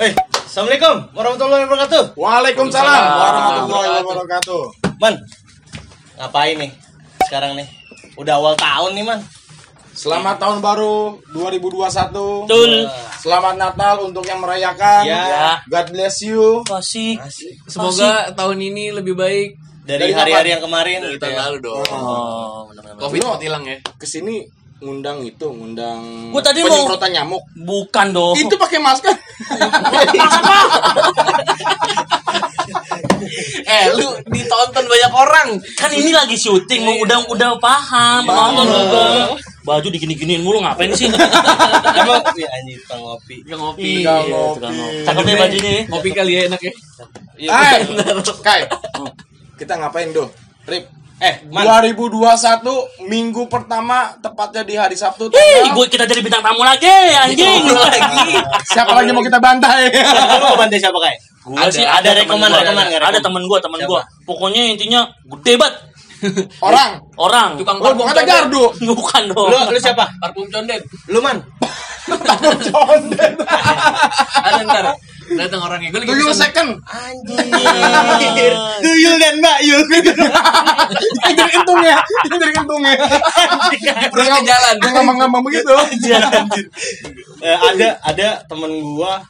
Eh, Assalamualaikum warahmatullahi wabarakatuh. Waalaikumsalam warahmatullahi wabarakatuh. Man, ngapain nih sekarang nih? Udah awal tahun nih, Man. Selamat tahun baru 2021. Betul. Selamat Natal untuk yang merayakan. Ya. God bless you. Asik. Semoga tahun ini lebih baik Dari hari-hari yang kemarin dari gitu tahun ya. lalu dong. Oh, benar-benar. Covid hilang ya. Ke sini ngundang itu, ngundang Gua tadi mau- penyemprotan nyamuk. Bukan dong. Itu pakai masker. Eh, lu ditonton banyak orang. kan ini lagi syuting, mau udah udah paham, nonton juga. Baju digini-giniin mulu ngapain sih? Emang ya anjir tukang ngopi. Yang ngopi. Tinggal Iya, ngopi. tukang ngopi. Cakep nih bajunya. ya. Ngopi kali ya enak ya. Iya, Hai, bener. Kai. Kita ngapain, Do? Rip. Eh, Man. 2021 minggu pertama tepatnya di hari Sabtu tanggal gue kita jadi bintang tamu lagi, anjing. lagi. Siapa lagi mau kita bantai? Lu mau bantai siapa, Kai? Gua sih ada ada rekomen, rekomen, Ada temen gua, temen gua. Pokoknya intinya gede banget. Orang. Orang. Tukang Oh, bukan ada gardu. Bukan dong. Lu lu siapa? Parfum condet. Lu, Man. Condet. Ada ntar. Datang orangnya. Gue lagi Tuyul second. Anjir. Tuyul dan Mbak Yul. Yang jadi kentung ya. Yang jadi kentung ya. Perutnya jalan. Ngomong-ngomong begitu. Eh, ada ada temen gua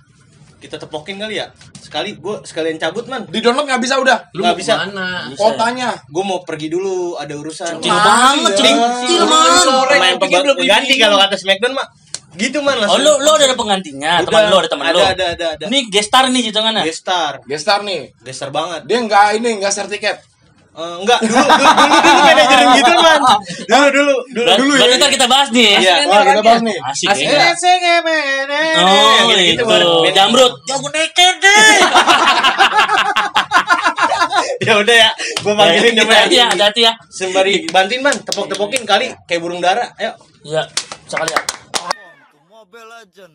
kita tepokin kali ya. Sekali gua sekalian cabut, Man. Di download nggak bisa udah. Lu Nggak bisa. ke mana? Kotanya. Gue mau pergi dulu, ada urusan. Centil banget, man. Sore, Main ganti dibikin. kalau kata Smackdown mah. Gitu man Oh, langsung. lu lu ada penggantinya, teman lu ada teman ada, lu. Ada ada ada. Ini gestar nih hitungannya. Gestar. Gestar nih. Gestar banget. Dia nggak ini nggak sertifikat. Eh, enggak, dulu dulu dulu, dulu manajerin gitu man. Dulu dulu dulu. Ber- dulu ya. Berarti ntar kita bahas nih. Iya. Wah kita bahas nih. Asik Asik. ya. Oh, Oh, gitu, Jamrut. Jago neket deh. Ya udah ya, gua panggilin coba Iya, ya. hati-hati ya. Sembari bantuin man, tepok-tepokin kali kayak burung dara. Ayo. Iya, sekali ya. Mobile Legend.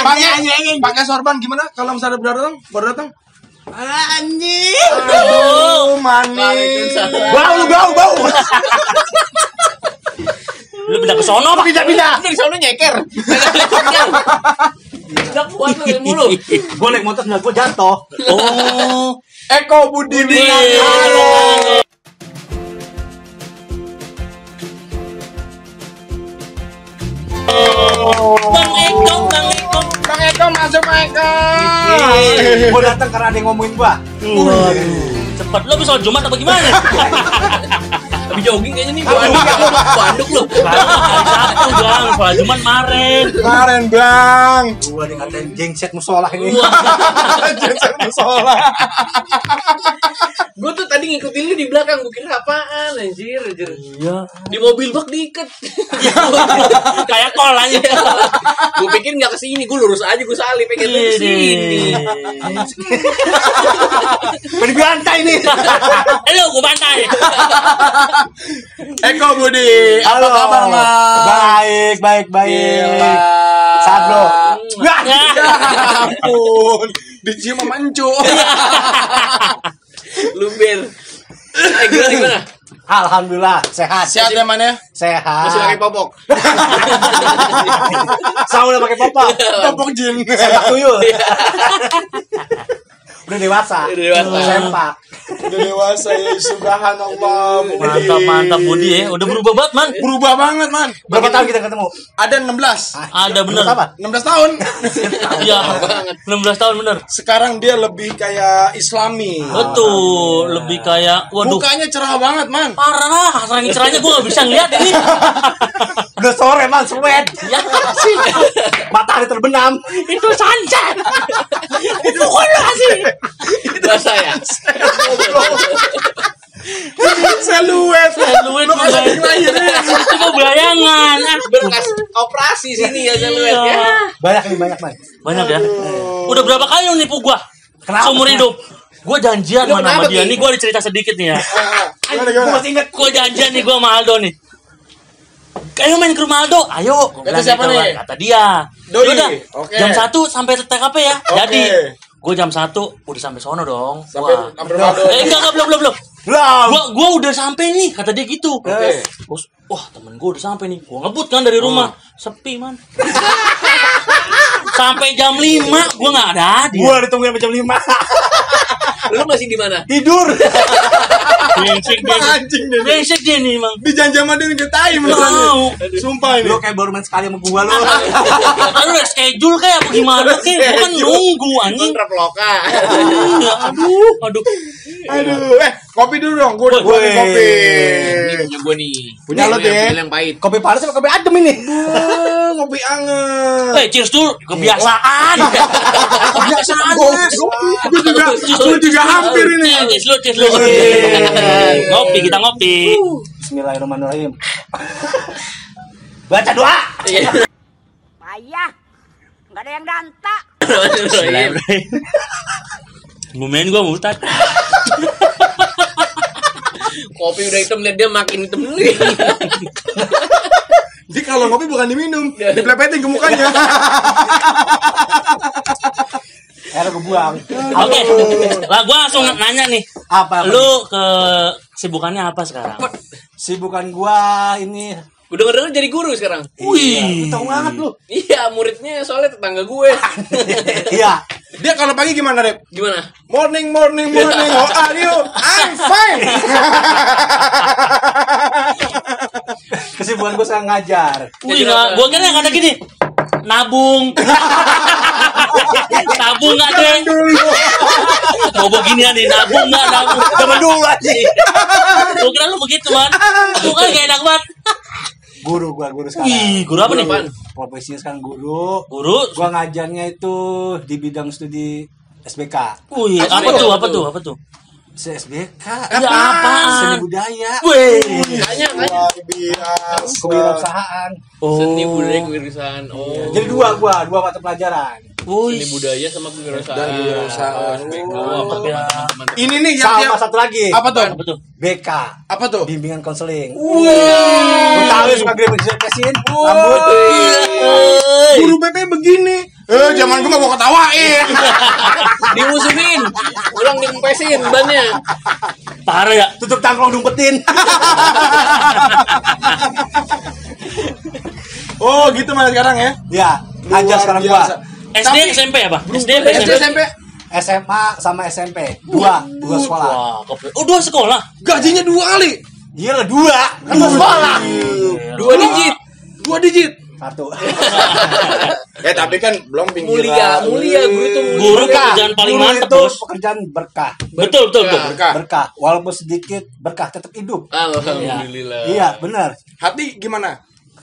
Pakai pakai sorban gimana kalau misalnya baru datang baru datang? Aduh. Aduh manis. Bau bau bau. Lu pindah ke sono apa? Pindah pindah. Di sana nyeker. Udah kuat lu ilmu lu. Gua naik motor nggak gua jatuh. Oh. Eko Budi. Halo. Bang Eko, Bang Eko. Bang Eko masuk Bang Eko. Gua datang karena ada yang ngomongin gua. Waduh. Cepet lu bisa Jumat apa gimana? Tapi jogging kayaknya nih. Lu. Gua anduk lu. Satu bang, Jumat kemarin. Kemarin Bang. Gua dikatain jengset musola ini. Jensen musola. Gue tuh tadi ngikutin lu di belakang. Gue kira apaan anjir. anjir. Iya. Di mobil bak diikat. Kayak kol aja. gue pikir nggak ke sini. Gue lurus aja. Gue salip. Pengen lu ke sini. Beri bantai nih. Halo, gue bantai. Eko Budi. Apa kabar Mas? Baik, baik, baik. Gila. Sablo. Wah, ya ampun. Dicium sama Encu. Luber. Eh gimana gimana? Alhamdulillah sehat. Sehat ya man ya? Sehat. Masih pakai popok. Saya udah pakai papa. Popok jin. Sepak tuyul. Udah dewasa. Udah dewasa. Sempak. Udah dewasa ya Subhanallah. Budi. Mantap, mantap Budi ya. Udah berubah banget, Man. Berubah banget man. Berapa tahun kita ketemu? Ada 16. Ada bener. Berapa? 16 tahun. Iya. 16 tahun bener. Sekarang dia lebih kayak Islami. Betul, lebih kayak waduh. Mukanya cerah banget man. Parah lah, saking cerahnya gue gak bisa ngeliat ini. Udah sore man, sweat. Ya sih, Matahari terbenam. itu sunset. itu sih. Bahasa ya. Seluet. Seluet Lu kasih bayangan. lahirnya. Itu bayangan. Ah, Berkas operasi sini ya Januet ya. Iya. Banyak nih, banyak man. Banyak ya. Udah berapa kali lu nipu gua? Kenapa? Seumur hidup. Gua janjian mana sama kenapa, dia nih, gua ada cerita sedikit nih ya. Gimana Gue gimana? masih inget. Gua janjian nih gua sama Aldo nih. ayo main ke rumah Aldo ayo Kata siapa gitu nih? kata dia Doi. Yaudah, Oke. jam satu sampai TKP ya Oke. jadi gue jam satu udah sampai sono dong Sampai Wah. sampai eh enggak enggak belum belum belum Belum. gua gua udah sampai nih kata dia gitu Oke. Terus, wah temen gue udah sampai nih gua ngebut kan dari rumah sepi man sampai jam 5 gua nggak ada dia Gua ditungguin sampai jam 5. Lu masih di mana? Tidur. brengsek dia Anjing deh. brengsek dia nih emang Di janjam ada yang getai Tahu. beneran. Sumpah ini. Lu kayak baru main sekali sama gua lu. Lalu udah schedule kayak apa gimana gua kan nunggu anjing Kontrak loka. Iya, aduh aduh Aduh, eh kopi dulu dong. Gua udah kopi. Ini punya gua nih. Punya lo, Dek. yang- pahit. Kopi panas apa kopi adem ini? Kopi anget. eh cheers dulu kebiasaan kebiasaan mas Gue juga, gue juga hampir ini. Cheers lu cheers lu ngopi kita ngopi Bismillahirrahmanirrahim. Baca doa. Iya. Payah. Nggak ada yang danta. Bumen gua murtad Kopi udah hitam lihat dia makin hitam nih. Jadi kalau ngopi bukan diminum, diplepetin ke mukanya. Air gua buang. Oke, lah gua langsung nanya nih. Apa? Lu ke sibukannya apa sekarang? Sibukan gua ini. Udah denger jadi guru sekarang. Wih, Tahu banget lu. Iya, muridnya soalnya tetangga gue. Iya. Dia kalau pagi gimana, Rep? Gimana? Morning, morning, morning. How are you? I'm fine. Kesibukan gua sekarang ngajar. wih, nggak, gua kira yang ada gini. Nabung. nabung nggak deh? Mau beginian nih, nabung nggak nabung? Zaman dulu aja. Gua kira lu begitu man. Gua kan gak enak banget. Guru gua guru sekarang. Wih, guru apa nih? apaan? Profesinya sekarang guru. Guru. Gua ngajarnya itu di bidang studi SBK. Wih, apa tuh? Apa tuh? Apa tuh? SBK. Ya apaan? Seni budaya. Wih. Tanya, tanya. Luar biasa. Kewirausahaan. Seni Oh. budaya kewirausahaan. Oh. Jadi dua gua, dua mata pelajaran. Wih. Seni budaya sama kewirausahaan. Dan kewirausahaan. Oh, apa tuh? Ya. Ini nih yang Sama tiap satu lagi. apa tuh? Apa tuh? BK. Apa tuh? Bimbingan konseling. Lu tahu suka gremeng kesin rambut. Guru BP begini. Eh, zaman gua gak mau ketawain. Dimusuhin. Ulang dimpesin bannya. Parah ya. Tutup tangkrong dumpetin. Oh, gitu mana sekarang ya? ya, aja sekarang gua. SD Tapi- SMP apa? SD apa SD SMP? SMP SMA sama SMP. Dua, dua sekolah. Wah, oh dua sekolah. gajinya dua kali. Iya lah dua. Kan dua sekolah. Dua digit. Dua digit. Satu. Eh, tapi kan belum pinggiran. Mulia, mulia guru itu mulia. Guru pekerjaan paling Guru mantep, itu Bos. pekerjaan berkah. Betul, betul, betul. Berkah. Berkah. Walaupun sedikit berkah tetap hidup. Alhamdulillah. Iya, benar. Hati gimana?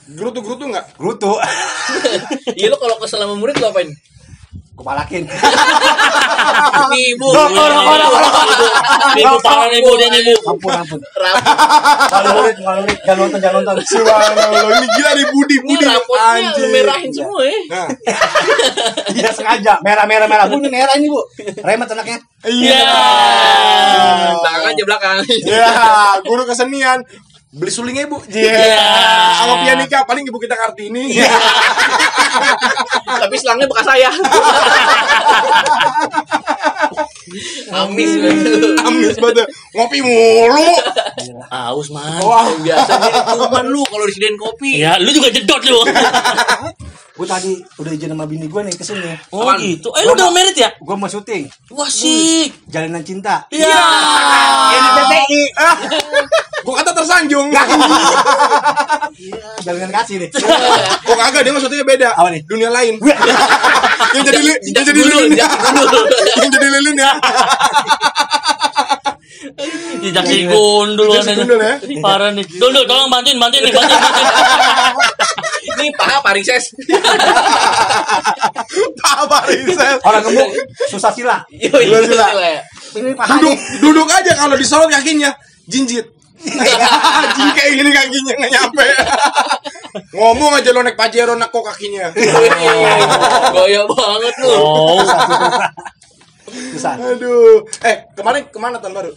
Gerutu-gerutu nggak? Gerutu. Iya lo kalau kesel sama murid lo apain? Kupalakin. Nih bu. Rokok, rokok, rokok, rokok. Nih, bu, parah nih, bu, dia nih, bu. Ampun, ampun. Jangan nonton, jangan nonton. Subhanallah, ini gila nih Budi, Ini Budi. merahin semua ya. Nah, Iya sengaja. Merah, merah, merah. Bu, ini merah ini, Bu. Remet anaknya. Iya. Belakang aja belakang. Ya, guru kesenian. Beli sulingnya ibu. Iya. Iya. Sama pianika paling ibu kita Kartini. Tapi selangnya bekas saya. Amis banget. Amis banget. Ngopi mulu. Aus, man. Wah. Biasa jadi kuman lu kalau disediain kopi. Ya, lu juga jedot lu. Gue tadi udah izin sama bini gue nih ke sini. Oh Apaan? gitu. Eh, lu udah merit ya? Gue mau syuting. Wah, sik. Jalinan cinta. Iya. Ini. Ah, gua kata tersanjung. Jalinan kasih nih. Kok kagak dia maksudnya beda. Apa nih? Dunia lain. yang jadi li- yang jadi Gundul, lilin ya. gundul. yang jadi lilin ya. Jejak si gundul. Jejak si gundul ya. Parah nih. Dul, dul, tolong bantuin, bantuin nih, bantuin. Ini paha parises. Apa riset? Orang gemuk susah sila. Ini paha Duduk duduk aja kalau disorot kakinya jinjit. Anjing kayak gini kakinya nggak nyampe. Ngomong aja lo naik pajero nak kok kakinya. Gaya banget lu. Oh, Susah. Aduh. Eh, kemarin ke mana tahun baru?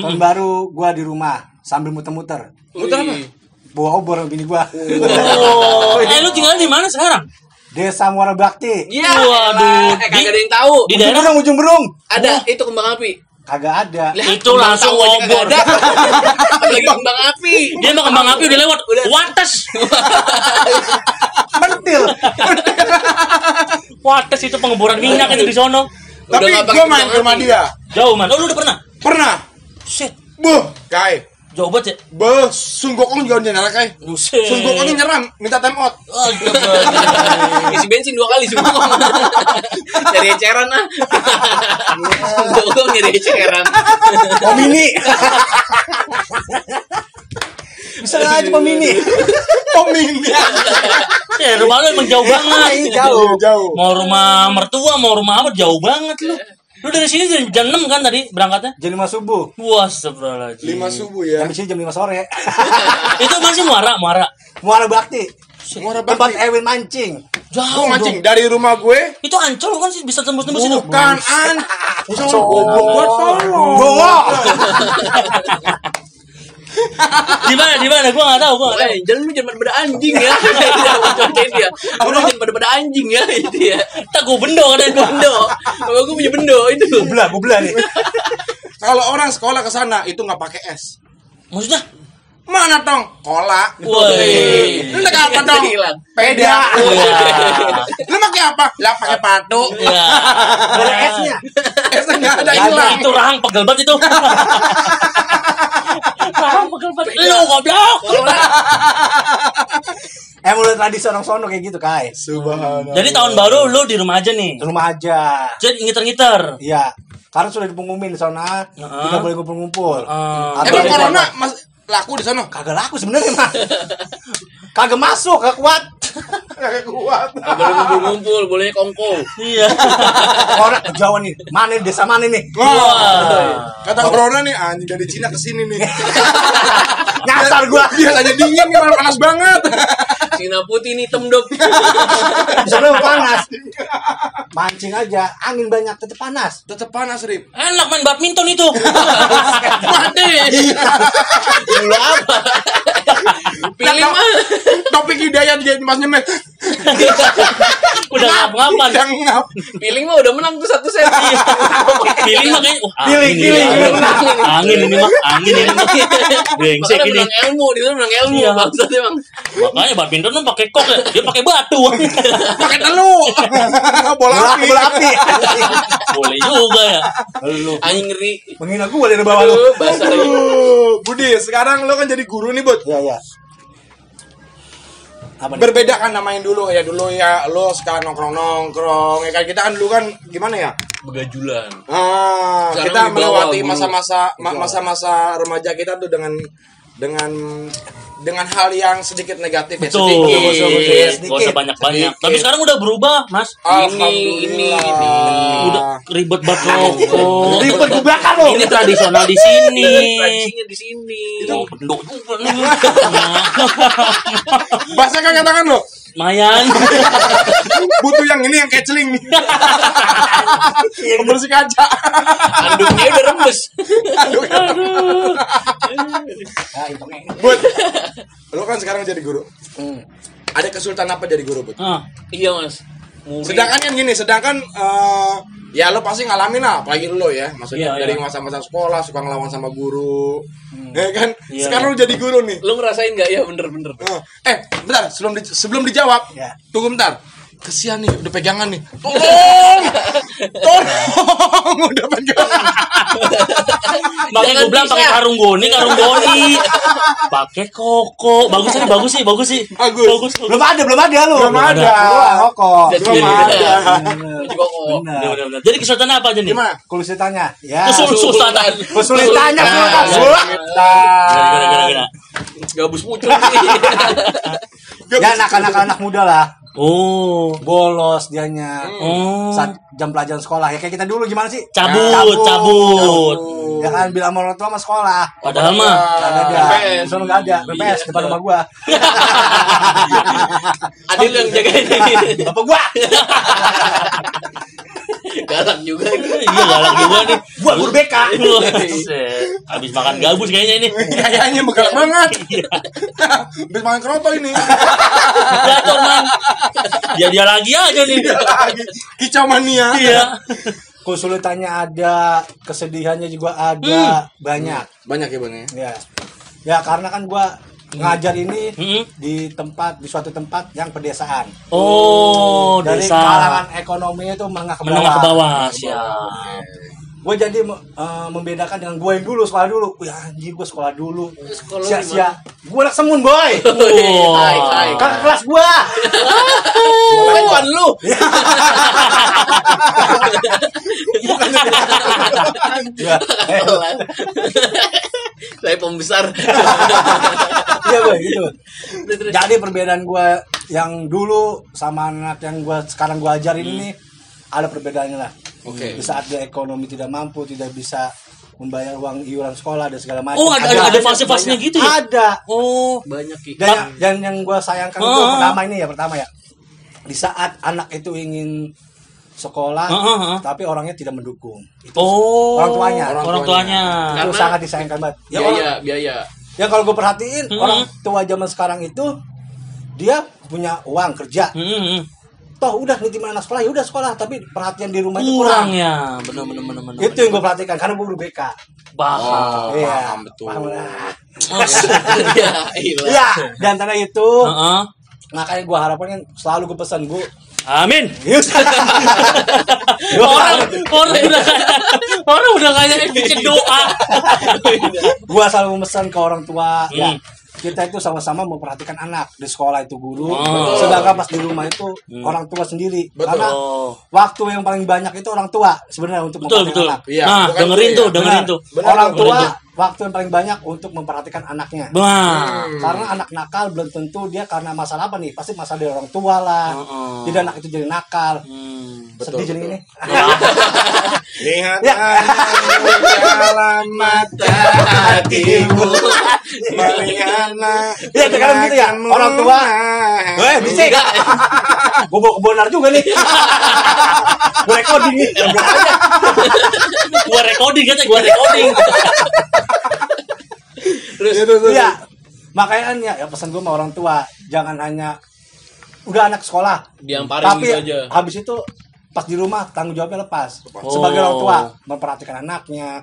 Tahun baru gue di rumah sambil muter-muter. Muter apa? Bawa obor sama bini gua. Oh, eh lu tinggal di mana sekarang? Desa Muara Bakti. Iya. Waduh, Eh, kagak ada yang tahu. Di Ujung daerah berung, ujung berung. Ada itu kembang api. Kagak ada. Lah, Itu langsung obor. ada. Lagi kembang api. dia mah kembang api udah lewat. Wates. Pentil. Wates itu pengeboran minyak itu di sono. Tapi gue main ke rumah dia. Jauh man. Oh, lu udah pernah? Pernah. Shit. Buh, kai. Jauh banget ya. Beh, sunggokong juga nyerah kai. Buset. Sunggokongnya nyeram, minta time out. Astaga. Isi bensin dua kali semua. Nyari eceran ah. Gue nyari eceran. Oh mini. Bisa aja Pak Mini. Pemini. Ya, rumah lu emang jauh banget. Jauh. Jauh. Mau rumah mertua, mau rumah apa jauh banget lu. Lu dari sini jam, jam 6 kan tadi berangkatnya? Jam 5 subuh. Wah, astagfirullahaladzim. Lima subuh ya. Sampai sini jam 5 sore. Itu masih muara, muara. Muara Bakti. Muara Tempat Bakti. Ewin mancing. Jauh Gue mancing dong. dari rumah gue. Itu ancol kan sih bisa tembus-tembus itu. Bukan an. Soal goblok gue tolong. Bawa. Di mana? Di mana? Gua enggak tahu, gua tahu. Eh, jangan lu jangan pada anjing ya. Contohin dia. Lu jangan pada pada anjing ya itu ya. Tak gua bendo kan gua. Bendo. Kalau gue punya bendo itu. Gubla, gubla nih. Kalau orang sekolah ke sana itu nggak pakai es. Maksudnya? Mana tong? Kola. Woi. Lu apa dong? Hilang. Peda. Iya. Lu pakai apa? Lah pakai patu. Iya. Ada esnya. Esnya nggak ada hilang. itu rahang pegel banget itu. rahang pegel banget. Lu goblok. Eh mulai tradisi orang sono kayak gitu, Kai. Subhanallah. Jadi tahun baru lu di rumah aja nih. Di rumah aja. Jadi ngiter-ngiter. Iya. Karena sudah dipengumumin di sana, Heeh. tidak boleh ngumpul-ngumpul. Ah. Atau Emang ada corona mas laku di sana? kagak laku sebenarnya mah. kagak masuk, kagak kuat. Kagak kuat. Boleh ngumpul-ngumpul, bolehnya kongko. Iya. Orang ke Jawa nih. Mana desa mana nih? Wah. Kata corona nih anjing dari Cina ke sini nih. Nyasar gua. Biasanya dingin nih malah panas banget. Cina putih nih hitam dop. Di sana panas. Mancing aja, angin banyak tetap panas. Tetep panas, Rip. Enak main badminton itu. Mati. Dulu apa? Pilih mah. Topik hidayat jadi Mas Nyemek. Udah ngap-ngapan. Yang ngap. Pilih mah udah menang tuh satu set. Pilih mah kayaknya. Wah, Pilih, angin pilih, ini, pilih. Angin ini mah, angin ini mah. Brengsek ini. menang ilmu, dia tuh menang ilmu. Iya. Bangsat emang. Makanya badminton tuh pakai kok ya. Dia pakai batu. Pakai telu. Bola api. bola api. Boleh juga ya. Lu Anjing ngeri. menghina gua dari bawah lu. Budi, sekarang lo kan jadi guru nih, Bud. Iya, iya. Apa nih? Berbeda kan nama yang dulu ya dulu ya lo sekarang nongkrong nongkrong ya kan kita kan dulu kan gimana ya Begajulan. ah Sekarang kita melewati masa-masa ma- masa-masa remaja kita tuh dengan dengan dengan hal yang sedikit negatif ya Betul. sedikit. Betul, betul, betul. Sedikit. Gak usah banyak-banyak. Sedikit. Tapi sekarang udah berubah, Mas. Alhamdulillah. Ini, ini, Udah ribet banget rokok. Ribet di belakang lu. Ini tradisional di sini. Tradisinya di sini. Oh, juga nih. bahasa kan katakan lo Lumayan. butuh yang ini yang keceling pembersih kaca Anduknya udah rembes. Nah, ini. Bud lo kan sekarang jadi guru ada kesulitan apa jadi guru Bud Ah, Iya, Mas. Murid. Sedangkan kan gini, sedangkan eh, ya lo pasti ngalamin lah, apalagi lo ya, maksudnya Iya, dari iya. masa-masa sekolah suka ngelawan sama guru, ya kan? Iya, Sekarang lo jadi guru nih. Lu ngerasain gak? Ya bener-bener. Eh, Eh, bentar, sebelum di- sebelum dijawab, Ya. tunggu bentar. Kesian nih, udah pegangan nih. Tolong, tolong, udah pegangan. Makanya gue bilang pakai karung goni, karung goni. Pakai koko. Bagus sih, bagus sih, bagus sih. Bagus. bagus. Belum ada, belum ada lu. Belum ada. Belum kok. Belum Jadi, ada. Jadi. Bener, kesulitan apa aja nih? Gimana? Kesulitannya. Ya. Kesul- Kesulitan. Kesulitannya kesulitan. Gabus nih. Ya anak-anak anak muda lah. Oh. Bolos dianya. Oh. Saat jam pelajaran sekolah ya kayak kita dulu gimana sih? Cabut, cabut. Ya kan bilang sama orang tua sama sekolah. Padahal mah Gak ada. BPS. Di sana nggak ada. BPS depan rumah gua. Adil yang jagain. Bapak gua. Galak juga. Iya galak juga nih. Gua guru BK. Buset. Habis makan gabus kayaknya ini. Kayaknya begal banget. Habis makan keroto ini. Jatuh man. Ya dia lagi aja nih. Lagi kicau mania. Iya. Kesulitannya ada, kesedihannya juga ada, banyak. Banyak ya bang ya. Ya. Ya karena kan gua ngajar ini Hmm. di tempat di suatu tempat yang pedesaan. Oh, Dari desa. kalangan ekonominya itu menengah ke bawah. Menengah ke bawah, siap. Gue jadi eh, membedakan dengan gue yang dulu sekolah dulu. Wih anjir gue sekolah dulu. Sekolah Sia-sia. Gue anak semun boy. Hai. Kan kelas gua. Bukan tuan lu. Ya, eh, Saya pembesar. Iya boy gitu. Jadi perbedaan gua yang dulu sama anak yang gua sekarang gua ajarin ini ada perbedaannya lah. Oke. Di saat dia ekonomi tidak mampu, tidak bisa membayar uang iuran sekolah dan segala macam. Oh, ada ada, ada fase-fasenya gitu ya? Ada. Oh. Banyak Ki. Dan, yang- dan yang gue sayangkan itu Ah. pertama ini ya pertama ya di saat anak itu ingin sekolah Ah, ah, ah. tapi orangnya tidak mendukung itu Oh. Orang tuanya. Orang, Orang tuanya. itu Karena- sangat disayangkan banget ya, orang, Biaya, biaya. ya kalau gue perhatiin Hmm. orang tua zaman sekarang itu dia punya uang kerja Hmm, toh udah nitipin anak sekolah ya udah sekolah tapi perhatian di rumah itu Kurang kurang ya. Benar benar benar benar. itu yang gue perhatikan karena gue guru BK Paham. Oh, Iya. paham betul. Paham lah. Iya, iya. Iya, dan antara itu Heeh. makanya gue harapkan kan selalu gue pesan gue Amin. Orang orang udah kayak orang udah kayak bikin doa. gua selalu memesan ke orang tua Hmm. ya kita itu sama-sama memperhatikan anak di sekolah itu guru Oh. sedangkan pas di rumah itu Hmm. orang tua sendiri Betul. karena waktu yang paling banyak itu orang tua sebenarnya untuk Betul memperhatikan betul. anak Iya, Nah, dengerin tuh, ya. dengerin tuh. Orang tua. Waktu yang paling banyak untuk memperhatikan anaknya. Bah. karena anak nakal belum tentu dia karena masalah apa nih? Pasti masalah dari orang tua lah. Heeh. jadi anak itu jadi nakal. Hmm. sedih jadi ini. Lihat Ya. dalam mata hatimu Mariana Iya, terkadang gitu ya. Orang tua. Weh, bisik. Gue bawa kebenar juga nih. Gue recording nih. Gua recording kata gua recording. Terus Iya. Makanya kan ya, ya pesan gue sama orang tua, jangan hanya udah anak sekolah, diamparin tapi gitu aja. habis itu pas di rumah tanggung jawabnya lepas. Oh. Sebagai orang tua, memperhatikan anaknya,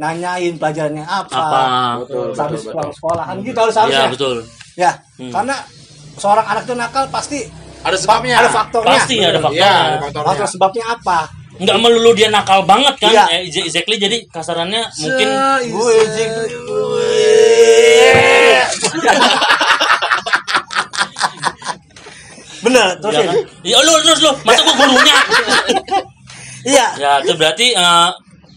nanyain pelajarannya apa. Apa? Betul, Habis betul, pulang betul. sekolah kan gitu harus harusnya. Iya, betul. Ya, Hmm. karena seorang anak itu nakal pasti Ada sebabnya ada faktornya. Pasti ada Iya, ada faktornya. faktornya Faktor sebabnya apa? Nggak melulu dia nakal banget kan? Iya. Eh, exactly jadi kasarannya mungkin Gue jing. Bener, terus ya kan? Ya lu terus lu, masa gua gurunya? Iya. ya, itu berarti eh,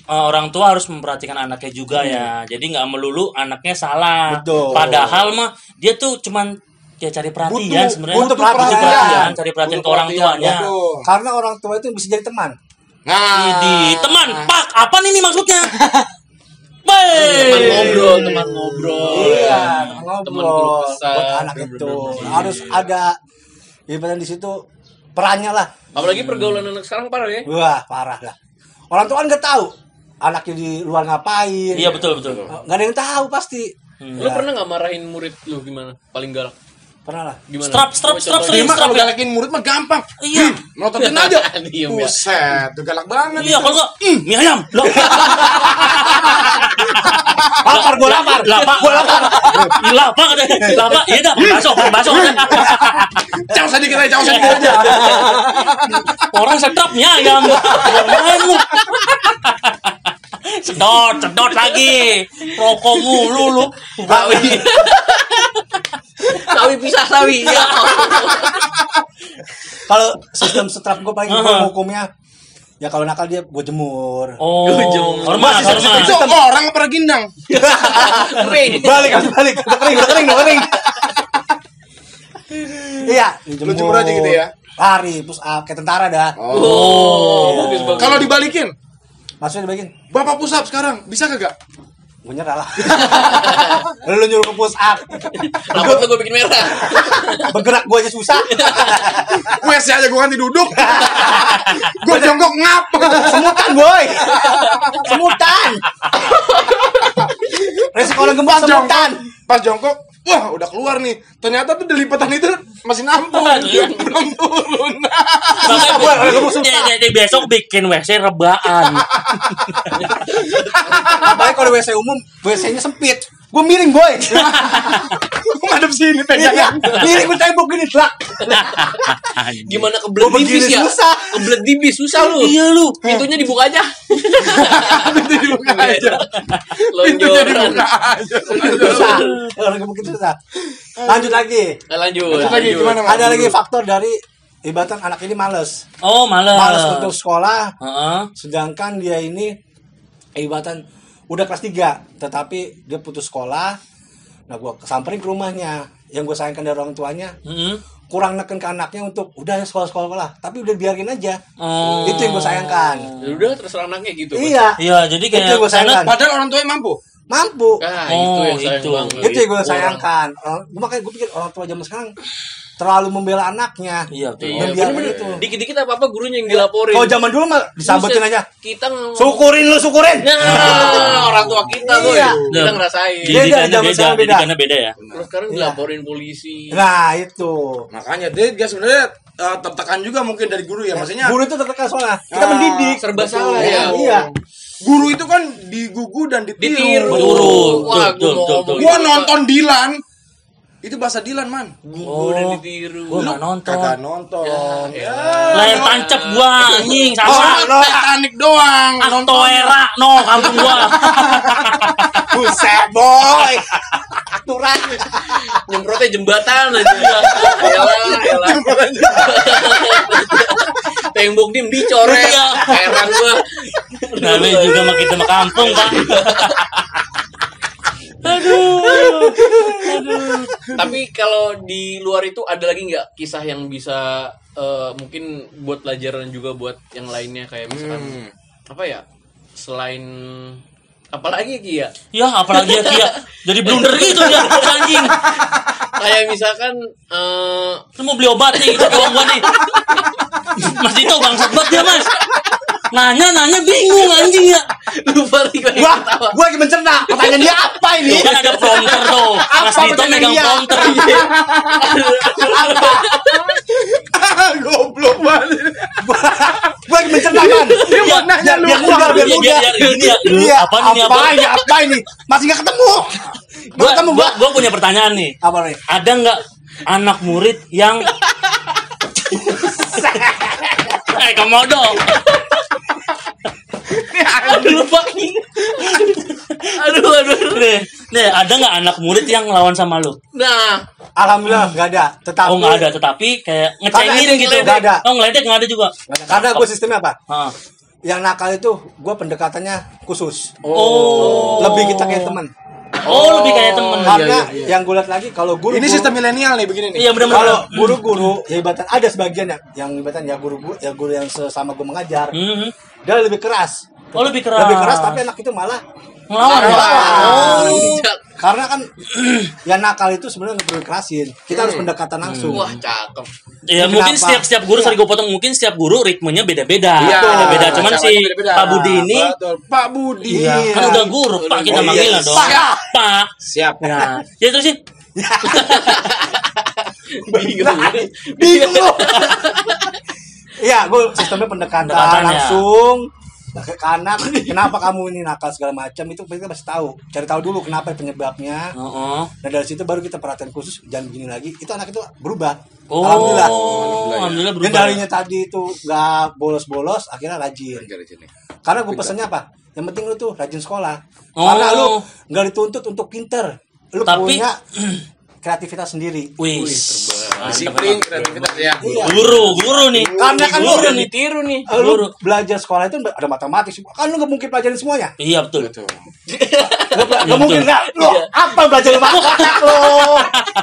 eh, orang tua harus memperhatikan anaknya juga ya. Jadi nggak melulu anaknya salah. Betul. Padahal mah dia tuh cuman ya cari perhatian sebenarnya. butuh Butuh perhatian. perhatian, cari perhatian Butuh ke orang perhatian, tuanya. betul. Karena orang tua itu bisa jadi teman. Nah Di teman, Pak, apa nih maksudnya? Teman ngobrol, teman ngobrol. Iya, Teman teman ngobrol kesah. buat anak itu. Harus ada ibaratnya di situ perannya lah. Apalagi pergaulan anak sekarang parah ya. Wah, parah dah. Orang tua kan nggak tahu anaknya di luar ngapain. Iya betul betul. Nggak ada yang tahu pasti. Lu pernah nggak marahin murid lu gimana? Paling galak. Pernah lah. Gimana? Strap, strap, Coba strap, sering mah strap kalau ya. galakin murid mah gampang Iya. Melototin aja Diem ya. Buset, tuh galak banget Iya, kalau enggak, "Hmm, mie ayam. Lapar, gua lapar. Lapar. Gua lapar. Lapar katanya. Lapar. Iya dah, bakso, bakso. Jauh sedikit aja, jauh sedikit aja Orang sedap mie ayam. Main lu. Sedot, sedot lagi. Rokok mulu lu. Sawi. sawi pisah sawi. Ya. Kalau sistem setrap gue paling gua hukumnya ya kalau nakal dia gue jemur. Oh, Jom. hormat, hormat. Itu orang apa gindang Kering. balik balik udah kering udah kering udah kering iya Lu jemur aja gitu ya? lari push up kayak tentara dah Oh, bagus. Kalau dibalikin maksudnya dibagiin Bapak push up sekarang, bisa kagak? gue nyerah lah lu nyuruh ke push up rambut lu gue bikin merah. bergerak gue aja susah WC WC aja gue ganti duduk. gue jongkok ngap. Semutan, boy. Semutan. Resiko orang gempa jongkok, semutan. pas jongkok, wah udah keluar nih. Ternyata tuh di lipatan itu masih nampung, belum turun. Kalau kamu susah. dia, dia, dia besok bikin WC rebaan. Apalagi kalau WC umum, WC-nya sempit. Gue miring, boy. Gue ngadep sini Iya, pegangan. miring gue tembok gini, tlak. Gimana kebelet dibis ya? susah. Kebelet dibis susah lu. iya lu. Pintunya dibuka aja. Itu dibuka aja. Lonjoran. Pintunya dibuka aja. Susah. Orang gemuk itu susah. Lanjut lagi. Eh, Lanjut. Lanjut lagi gimana? Ada lagi faktor dari ibatan anak ini males. Oh, males. Males untuk sekolah, Heeh. sedangkan dia ini ibatan udah kelas 3 tetapi dia putus sekolah nah gua samperin ke rumahnya yang gue sayangkan dari orang tuanya Heeh. kurang neken ke anaknya untuk udah ya sekolah sekolah sekolah tapi udah biarin aja Oh. itu yang gue sayangkan Ya Udah terserah anaknya gitu. iya Iya, jadi kayak Itu yang gua sayangkan. Padahal orang tuanya mampu. mampu Nah, Oh, itu yang sayang itu. banget. itu yang gue sayangkan Orang- gua makanya gue pikir orang tua zaman sekarang terlalu membela anaknya Iya, betul. Iya, Membiarkan bener-bener. itu. Dikit-dikit apa-apa gurunya yang dilaporin. kalau zaman dulu mah disambetin aja Kita syukurin lu syukurin Nah, orang tua kita tuh Iya. kita ngerasain. Beda, beda, sekarang beda. didikannya beda ya. Terus sekarang Iya. dilaporin polisi. nah itu Makanya dia, sebenarnya eh, tertekan juga mungkin dari guru ya. Maksudnya guru itu tertekan soalnya kita Ah, mendidik serba Betul. salah ya. iya guru itu kan digugu dan ditiru. Ditiru. Betul, Wah, betul, gua mau betul, ngomong Gua gitu, nonton Dilan. Itu bahasa Dilan, man. Gugu dan ditiru. Gua nggak nonton. Kagak nonton. Ya, Layar tancap gua anjing Oh, sama. lo Titanic doang. Antoera no kampung gua. buset boy aturan Nyemprotnya jembatan aja. Elah, elah. Tembok dim dicoret. Iya. Heran gua. Namanya juga mah kita mah kampung, Pak. Tapi kalau di luar itu ada lagi nggak kisah yang bisa eh, mungkin buat pelajaran juga buat yang lainnya kayak misalkan Hmm. apa ya selain apalagi Ki ya apalagi ya Kia. Jadi blunder gitu ya, anjing. kayak misalkan eh Lu mau beli obat nih, itu uang gua nih. Mas Dito bangsat banget dia, Mas. Nanya, nanya bingung anjing ya. lupa lagi gue gua ketawa gua lagi mencerna pertanyaan dia apa ini kan ada prompter tuh. Mas Apa Dito pertanyaan megang prompter. Goblok banget. gua lagi mencerna kan Dia mau nanya lu. biar mudah biar mudah gini ya. Iya apa nih apa? ini apa ini masih nggak ketemu Gua, Nggak ketemu gua, gua gua punya pertanyaan nih. apa nih Ada nggak anak murid yang Eh, komodo. Aduh lupa Ki. aduh aduh Nih, nih, ada nggak anak murid yang ngelawan sama lu? nah alhamdulillah nggak ada tetapi Oh nggak ada, tetapi kayak ngecengin gitu. nggak ada. Oh ngeledek nggak ada juga. karena gue sistemnya apa Ah. yang nakal itu gue pendekatannya khusus Oh. lebih kita kayak teman Oh, lebih kayak temen. karena yang gue lihat lagi kalau guru Ini sistem milenial nih begini nih. Iya benar kalau guru-guru ya ibatan ada sebagian ya yang ibatan ya guru guru ya guru yang sesama gue mengajar Mhm. dia lebih keras Oh lebih keras. lebih keras tapi anak itu malah ngelawan ya. Ngelawan. Oh. karena kan yang nakal itu sebenarnya nggak perlu dikerasin kita harus pendekatan langsung wah cakep Ya Kenapa? mungkin setiap setiap guru sorry gue potong mungkin setiap guru ritmenya beda-beda. Iya, beda-beda. Cuman si caranya beda-beda. Pak Budi ini Betul. Pak Budi. Iya. kan udah guru, Pak kita Oh, iya. manggilnya dong. Pak. Pak. Siap. Nah, ya terus sih. bingung bingung lu. Iya, gue sistemnya pendekatan langsung ke anak. Kenapa kamu ini nakal segala macam itu kita pasti tahu. Cari tahu dulu kenapa penyebabnya. Heeh. Nah dari situ baru kita perhatian khusus jangan begini lagi. Itu anak itu berubah. Oh, Alhamdulillah. alhamdulillah berubah. darinya tadi itu nggak bolos-bolos, akhirnya rajin. Karena gue pesennya apa? Yang penting lu tuh rajin sekolah. Oh. Karena lu nggak dituntut untuk pinter. Lu Tapi- punya kreativitas sendiri. Wih, Disiplin, kreativitas ya. Iya. guru, guru nih. Karena kan guru nih. ditiru nih Guru. belajar sekolah itu ada matematik. Kan lu nggak mungkin pelajarin semuanya. Iya betul. Nggak Iya, nggak mungkin betul. nggak. Lu apa belajar lu otak lu?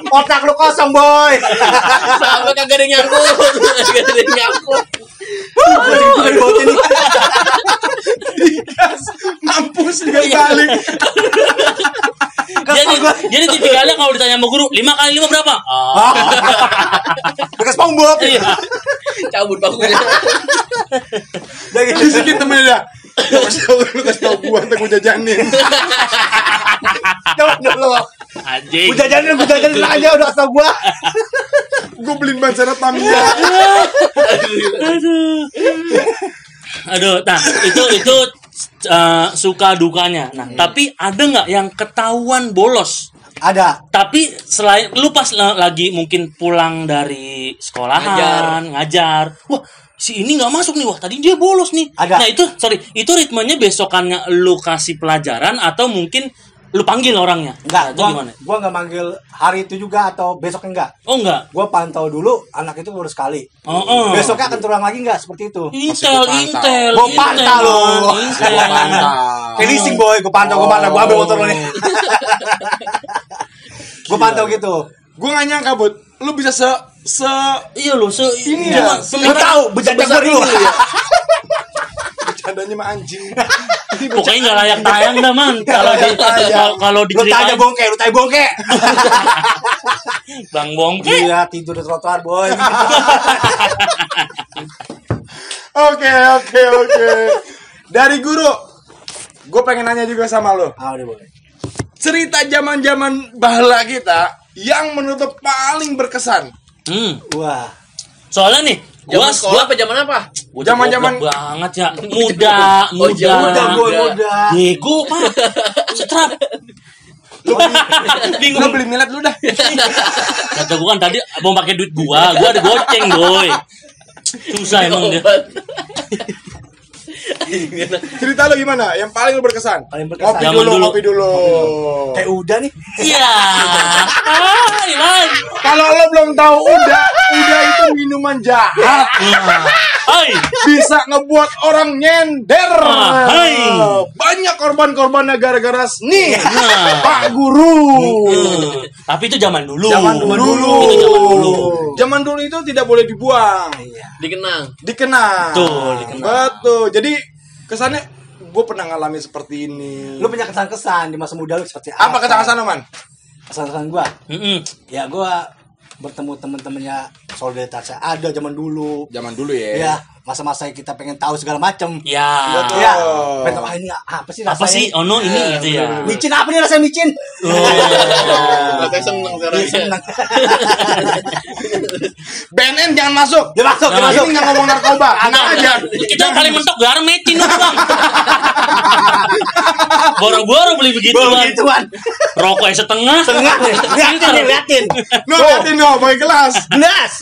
Otak lu kosong boy. sampai kagak ada yang nyangkut kagak ada yang nyangkut ini. Mampus dia balik. Jadi, jadi tipikalnya kalau ditanya sama guru, lima kali lima berapa? Ah, Bekas SpongeBob. iya. cabut bangkunya Udah gitu. Bisikin temennya kasih tau, lu kasih tau gua ntar gua jajanin. Coba dulu. Anjing. Gua jajanin, gua jajanin aja udah kasih tau gua. Gua beliin ban serep Tamiya. Aduh, nah itu itu uh, suka dukanya. Nah, tapi ada nggak yang ketahuan bolos? Ada. Tapi selain lu pas la- lagi mungkin pulang dari sekolahan, ngajar, wah si ini nggak masuk nih, wah tadi dia bolos nih. Ada. Nah itu sorry, itu ritmenya besokannya lu kasih pelajaran atau mungkin lu panggil orangnya? Enggak, Nah, itu gua, gimana? gua enggak manggil hari itu juga atau besok enggak. Oh enggak. Gua pantau dulu anak itu baru sekali. Oh, oh. Besoknya akan terulang lagi enggak seperti itu. Intel. Intel, Gua Intel, pantau lu. Man, Intel. Gua pantau. Leasing boy, gua pantau, gua pantau, gua ambil motor lu nih. Gua pantau gitu. Gua gak nyangka, Bud. Lu bisa se se Iya lu, se Ini cuma- ya, Lu tahu bercanda gua dulu. bercandanya mah anjing. pokoknya nggak layak tayang dah man. Kalau di kalau- kalau Lu tanya bongke, lu tanya bongke. Bang Bongke. Iya, tidur di trotoar, boy. Oke, oke, oke. Dari guru, gue pengen nanya juga sama lo. Ah, udah boleh. Cerita zaman-zaman bahala kita yang menurut lo paling berkesan. Hmm. Wah. Soalnya nih, gua sekolah apa zaman apa gua Zaman-zaman- banget ya. Muda, Oh, muda. iya, Udah, boy, Udah. udah. Bego, Pak. Setrap. Lo beli milet lu dah. Kata gua kan tadi mau pakai duit gua, gua ada goceng, boy. Susah emang dia. Cerita lo gimana? Yang paling lo berkesan? Paling berkesan. Zaman dulu, dulu. ngopi dulu. Kayak udah nih. Iya. Hai. Kalau lo belum tahu udah, udah itu minuman jahat. Hai. Bisa ngebuat orang nyender. Ah, hai. Banyak korban-korbannya gara-gara seni. Nah. Pak Guru. Hmm. Tapi itu zaman dulu. Zaman dulu. Itu zaman dulu. Zaman dulu itu tidak boleh dibuang. dikenang Dikenang. Betul, dikenang. Betul. Jadi kesannya gue pernah ngalamin seperti ini. Lu punya kesan-kesan di masa muda lu seperti apa kesan-kesan lo, man? Kesan-kesan gua. Mm-mm. Ya gua bertemu temen-temennya solidaritas ada zaman dulu. Zaman dulu ya. Ya, masa-masa kita pengen tahu segala macam. Ya. Betul. Ya, pengen tahu ah, ini apa sih Apa rasanya? sih? Oh no, ini gitu ya. Micin apa nih rasanya micin? Oh. Seneng sekarang Iya, seneng. BNN jangan masuk. Dia masuk, dia masuk. Ini nggak ngomong narkoba. Tenang aja. Kita paling mentok garam metin dong, Bang. Boro-boro beli begitu, Baru Bang. gituan. Rokoknya setengah. Setengah nih. Liatin nih, liatin. Lu liatin dong, pakai gelas. Gelas.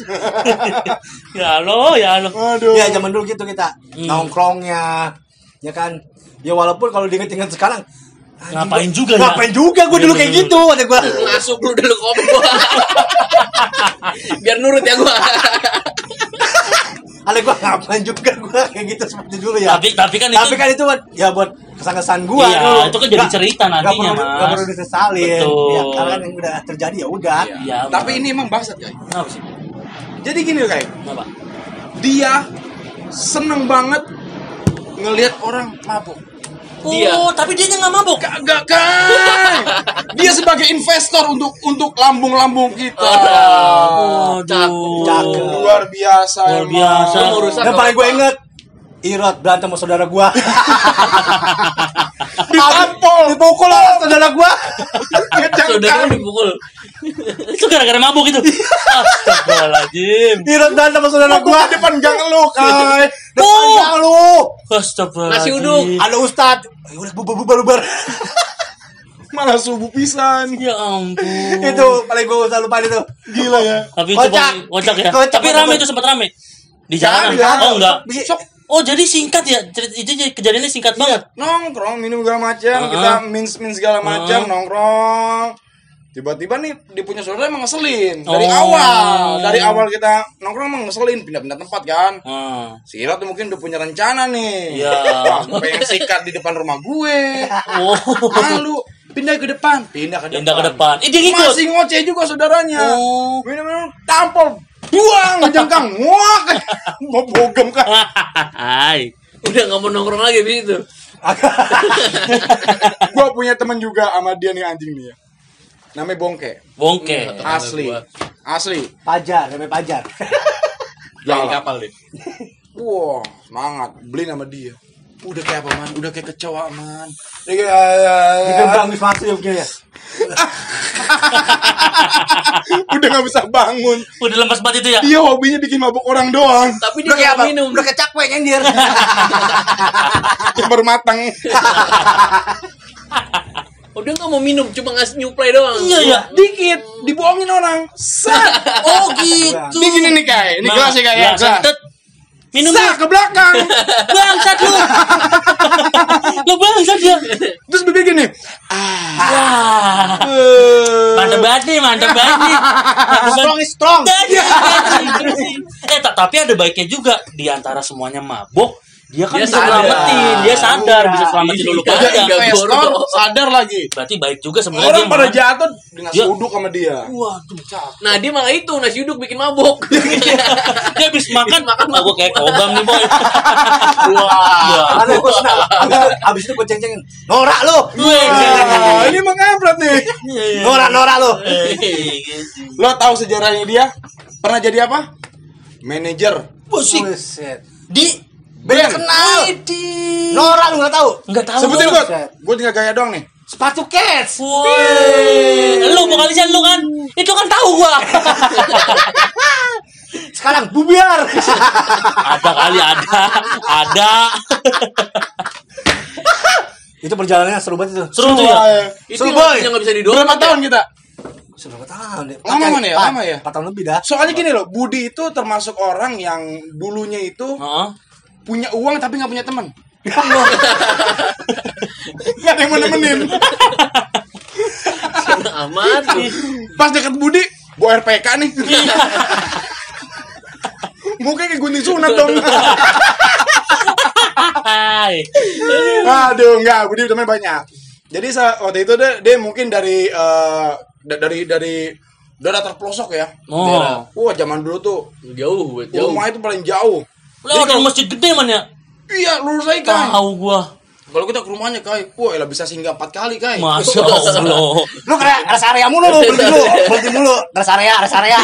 Ya lo, ya lo. Aduh. Ya zaman dulu gitu kita nongkrongnya, ya kan. Ya walaupun kalau diinget-inget sekarang anjing, Ngapain gua- juga ya? Ngapain juga gue dulu kayak gitu ada gua. ngasuh lu dulu kopi gua biar nurut ya gua Ale gua ngapain juga gua kayak gitu seperti dulu ya. Tapi tapi kan Tapi itu kan itu buat ya buat kesan-kesan gua Iya, dulu. itu kan jadi Nggak- cerita nggak nantinya, perlu, Mas. nggak perlu disesalin. Betul. Ya, karena kan yang udah terjadi ya udah. ya, Tapi ini emang bangsat, guys. Jadi gini, guys. Dia seneng banget ngelihat orang mabuk. Dia. Oh, tapi dia nggak mabuk. Kagak kan? Dia sebagai investor untuk untuk lambung-lambung kita. Aduh. Cakep. Luar biasa. Luar biasa. Nggak paling gue inget Irot berantem sama saudara gua. Ditampol. Dipukul sama saudara gua. saudara dipukul Itu gara-gara mabuk itu. Astagfirullahaladzim. Irot berantem sama saudara Gua gua. depan gang lu, Kai. Depan Oh. gang lu. Astagfirullahaladzim. Nasi uduk. Ada ustad. Ya udah bubar bubar bubar. Malah subuh pisan. Ya ampun. itu paling gue usah lupa itu. Gila ya. Tapi itu Kocak. ya. Kocak Tapi rame itu sempat rame. Di jalanan. Jangan. Oh enggak. Sok Oh jadi singkat ya. Itu jadi kejadiannya singkat banget. nongkrong minum segala macam, Uh-uh. kita min min segala macam, Uh-uh. nongkrong. Tiba-tiba nih dia punya saudara emang ngeselin dari Oh. awal. Dari awal kita nongkrong emang ngeselin pindah-pindah tempat kan. Hmm. Si Ira tuh mungkin udah punya rencana nih. Iya. Wah, gue pengen sikat di depan rumah gue. Oh. Lalu pindah ke depan, pindah ke depan. Pindah ke depan. Eh, dia? Masih ngoceh juga saudaranya. Oh. Minum-minum tampol, buang ngejengkang, nguak. Mau bogem kan. Hai. udah nggak mau nongkrong lagi di situ gue punya teman juga sama dia nih anjing nih ya. Namanya Bongke. Bongke. Iya. Asli. gua. Asli. Pajar, namanya Pajar. Jalan. kapal deh. Wah, semangat. Beli nama dia. Udah kayak apa, Man? Udah kayak kecoa, Man. Udah kayak... ah, Di gerbang Wisma ya. Udah gak bisa bangun. Udah lemas banget itu ya. Dia hobinya bikin mabuk orang doang. Tapi dia Udah kayak minum. Udah kayak cakwe nyindir. Yang baru matang. Dia nggak mau minum, cuma ngasih nyuplai doang. Iya ya. Dikit. Dibohongin orang. Set. Oh gitu. Ini gini nih, Kai. Ini gelas ya, Kai. ya. gelas, Gelas. tet. Minum Set, ke belakang. bangsat lu. lu bangsat ya. Terus bibir gini. Wah. Eh. Mantap banget nih, mantap banget nih. Is strong. Eh, ta- tapi ada baiknya juga di antara semuanya mabok, dia kan Dia bisa sadar. selamatin, dia sadar bisa selamatin dulu Iya, pada. iya. Investor sadar lagi. Berarti baik juga sebenarnya Orang pada jatuh dengan Dia- uduk sama dia. Waduh, Nah, dia malah itu nasi uduk bikin mabuk. dia habis makan, Makan gue kayak kobam nih boy. Wah, Ada gue senang. Abis itu gue ceng-cengin. Norak lu. Wah, ini mengabrat nih. Norak, norak lu. Lo tahu sejarahnya dia? Pernah jadi apa? Manajer. Busik. Buset. Di Beda kenal. Norak lu nggak tahu. Enggak tahu. Sebutin gua. gue. Gue tinggal gaya doang nih. Sepatu cats. Woi, lu vokalisnya lu kan? Itu kan tahu gua. Sekarang bubiar. ada kali ada, ada. itu perjalanannya seru banget itu. Seru tuh ya. Itu Seru, yang, boy. yang nggak bisa didorong. Berapa tahun kita? Seru berapa tahun deh. Lama mana ya? Lama ya? 4 tahun lebih dah. Soalnya gini loh, Budi itu termasuk orang yang dulunya itu Heeh. Punya uang tapi nggak punya teman. Gak ada yang mau nemenin. Amat. lu. Pas deket Budi, gue RPK nih. Mukanya kayak gunting sunat dong. Aduh, enggak, Budi teman banyak. Jadi waktu itu dia, dia mungkin dari da- dari dari daerah terpelosok ya. Oh. Wah, zaman dulu tuh Jauh, jauh. rumah itu paling jauh. Lewat dari masjid gede man ya? Iya, lurus aja kai. Tahu gua. Kalau kita ke rumahnya kai, wah, elah bisa singgah empat kali kai. Masya Allah. Lu kira rest area mulu lu, berhenti dulu. Berhenti dulu. Rest area, rest area.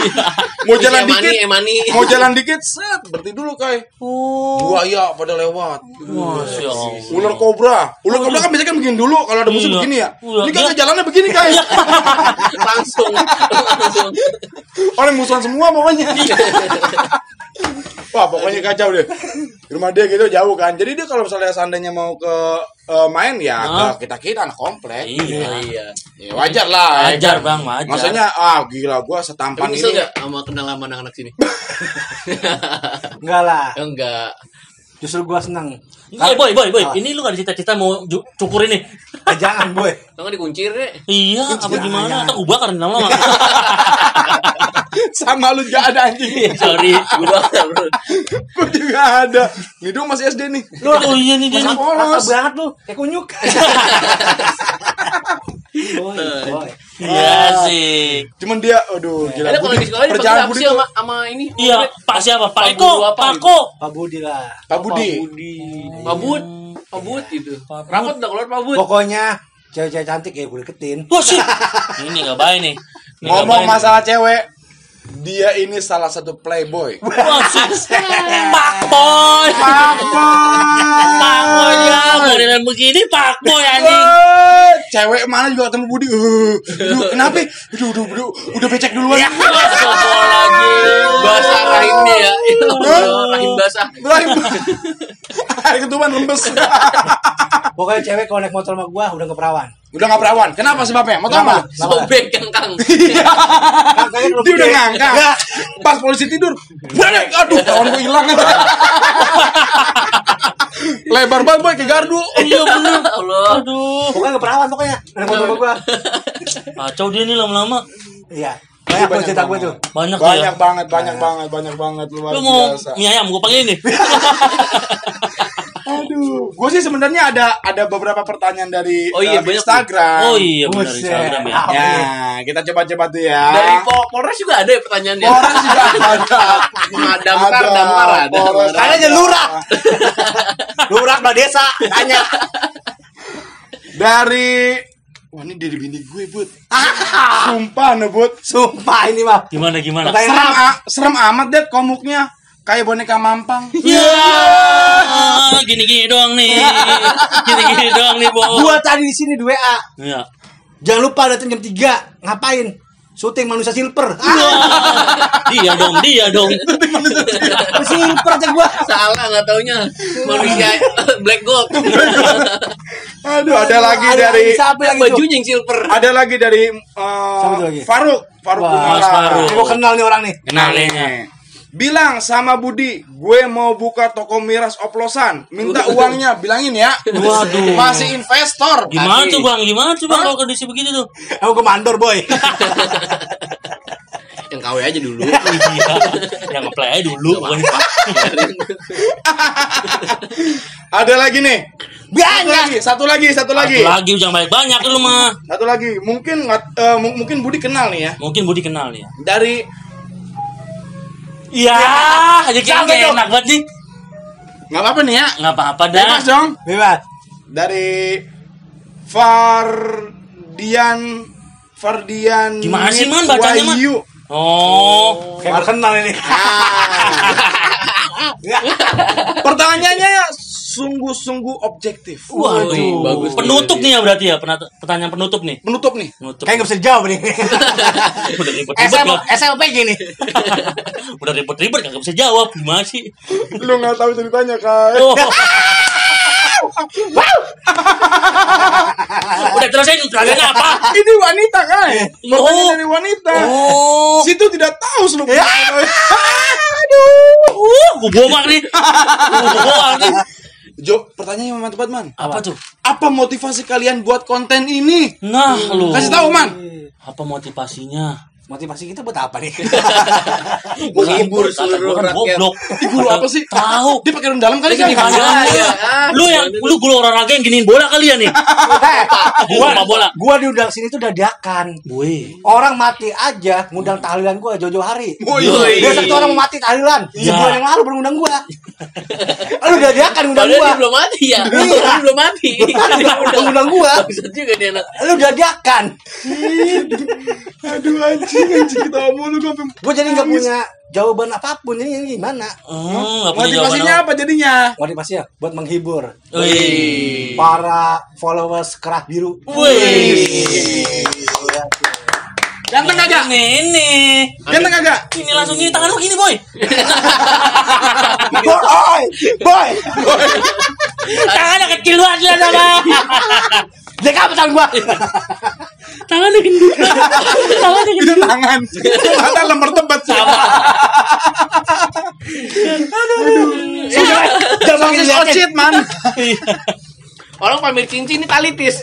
Mau jalan Emani, dikit, emani. mau jalan dikit, set, berhenti dulu kai. Oh. Buaya pada lewat. Masya Allah. Ular kobra, ular kobra kan biasanya kan begini dulu kalau ada musuh Iya. begini ya. Iya. Ini kan jalannya begini kai. langsung langsung Orang musuhan semua pokoknya. Wah pokoknya kacau deh. Rumah dia gitu jauh kan. Jadi dia kalau misalnya seandainya mau ke eh, main ya Hah? ke kita kita anak komplek. Iya. iya Ya, wajar lah. ya Wajar, kan? Bang, wajar. Maksudnya ah gila gua setampan tapi ini. nggak sama kenal sama anak-anak sini Enggak lah. Ya, enggak Justru gua senang. Eh, boy, boy, boy. Ah. Ini lu gak ada cita-cita mau ju- cukur ini? Eh, jangan, boy. Enggak dikuncir deh Iya, apa gimana? Atau gua bakar lama-lama. Sama lu juga ada anjing. Sorry. gue bakar bro Gua juga ada. Ini dong masih SD nih. Oh iya nih dia. Rata banget lu, kayak kunyuk. Iya sih. Cuman dia aduh gila. ada kalau Budi- di sekolah perjalanan Budi sama sama ini Iya, Pak siapa? Pak Pak Eko, Pak gitu? Ko. Pak Budi lah. Pak Budi. Pak Bud Pak Bud gitu rapat udah keluar Pak Bud Pokoknya cewek-cewek cantik ya gue deketin. Wah sih. Ini gak baik nih. Nggak Ngomong masalah cewek, dia ini salah satu playboy. Wah sih. Pak Boy. Pak Boy ya. Modelan begini Pak Boy anjing. Cewek mana juga ketemu Budi. Uh, aduh, kenapa? Aduh, aduh, aduh, udah becek duluan. Ya. Astagfirullahaladzim. basah rahimnya ya rahim basah Rahim. Air ketuban rembes. Pokoknya cewek kalau naik motor sama gua udah keperawan. udah gak perawan. Kenapa sebabnya? Mau Kenapa? nggak? sobek yang kang Kan kayaknya belum Dia udah gede. ngangkat. Pas polisi tidur, balik. Aduh, kawan gue hilang. Lebar banget boy ke gardu. Iya bener. Allah Aduh. Pokoknya keperawan pokoknya. Naik motor sama gua. Kacau dia nih lama-lama. Iya. Banyak tuh cerita gue tuh. Banyak, ya. Banyak banget, banyak banget, banyak banget luar Lu mau biasa. mie ayam gue panggil nih. Aduh, gue sih sebenarnya ada ada beberapa pertanyaan dari Oh iya, eh, banyak Instagram. Oh iya benar Buset. Instagram ya. Ya, kita coba-coba tuh ya. dari Pol- Polres juga ada ya pertanyaannya Orang juga ada. Ada, Damkar ada Polres aja ada. lurah. Lurah belah desa, tanya. Dari Wah ini dari bini gue, Bud. Sumpah, no, Bud. Sumpah ini mah. Gimana gimana? Pertanyaan Serem, serem amat, Dad, komuknya. Kayak boneka mampang. Ya, gini-gini doang nih. Gini-gini doang nih, Bo. Gua tadi di sini di WA. Iya. Jangan lupa datang jam 3. Ngapain? Syuting manusia silver. Ah, Dia dong, dia dong. silver aja gua. Salah nggak taunya manusia black gold. Aduh, ada lagi Ada- dari siapa yang? Bajunya yang silver. ada lagi dari uh? Faruk, Faruk. Mas Faruk. Gua kenal nih orang nih. Kenal nih. Bilang sama Budi, gue mau buka toko miras oplosan. Minta uangnya, bilangin ya. Waduh. Masih investor. Gimana tuh, Bang? Gimana tuh, Bang, kalau kondisi begitu tuh? Aku ke mandor, boy. Yang KW aja dulu. Iya. Yang ngeplay aja dulu. bukan. Ada lagi nih. Satu Banyak. lagi, satu lagi, satu lagi. Satu lagi jangan banyak-banyak lu mah. Satu lagi. Mungkin nggak- mu- mungkin Budi kenal nih ya. Mungkin Budi kenal nih. ya. Dari Iya, aja Siapa kayak tuh? enak banget nih. nggak apa-apa nih ya. Nggak apa-apa dah. Bebas dong. Bebas. Dari Fardian Fardian Gimana sih, Man, bacanya, Man? Oh, Kayak kenal ini. Pertanyaannya ya sungguh-sungguh objektif. waduh. Wih, bagus penutup nih ya berarti ya, penat- pertanyaan penutup nih. Menutup nih. Penutup. Kayak nggak bisa dijawab nih. Udah ribet-ribet? SLP gini. Udah ribet-ribet nggak bisa jawab. Gimana sih? Lu nggak tahu ceritanya kan? Oh. Udah selesai pertanyaannya apa? Ini wanita kan? Oh. dari wanita. Oh. Situ tidak tahu seluk Ya. Uh, gua bomak nih. Gua bomak nih. Jo, pertanyaannya mantap banget, Man. Apa tuh? Apa motivasi kalian buat konten ini? Nah, lu. Kasih tahu, Man. Apa motivasinya? Motivasi kita buat apa nih? Menghibur seluruh kan rakyat. goblok. Guru apa sih? Tahu. Dia pakai rem dalam kali Dia kan? ya. Lu yang lu guru olahraga yang giniin bola kali ya nih? Gua gua bola. gua diundang sini tuh dadakan. Woi. Orang mati aja ngundang tahlilan gua jauh-jauh hari. Iya. Biasa tuh orang mau mati tahlilan. Iya. Sebulan yang lalu baru ngundang gua. Lu dadakan ngundang gua. dia belum mati ya. Iya. Dia belum mati. Ngundang gua. Dia. Lu dadakan. Aduh anjing, anjing kita mulu gue Gua jadi nggak punya jawaban apa pun. Jadi ini gimana? Hmm, jawaban Motivasinya apa jadinya? Motivasinya buat menghibur Wih. para followers kerah biru. Wih. Ganteng kagak? Ini, Ganteng kagak? ini langsung gini tangan lu gini, boy. Boy, boy. Tangannya kecil banget lah sama. Dia apa tangan gua? Tangannya gendut. Tangannya Itu tangan. Ada lembar tebet sama. Jangan Sosis diliatin. ocit man. Orang pamer cincin ini talitis.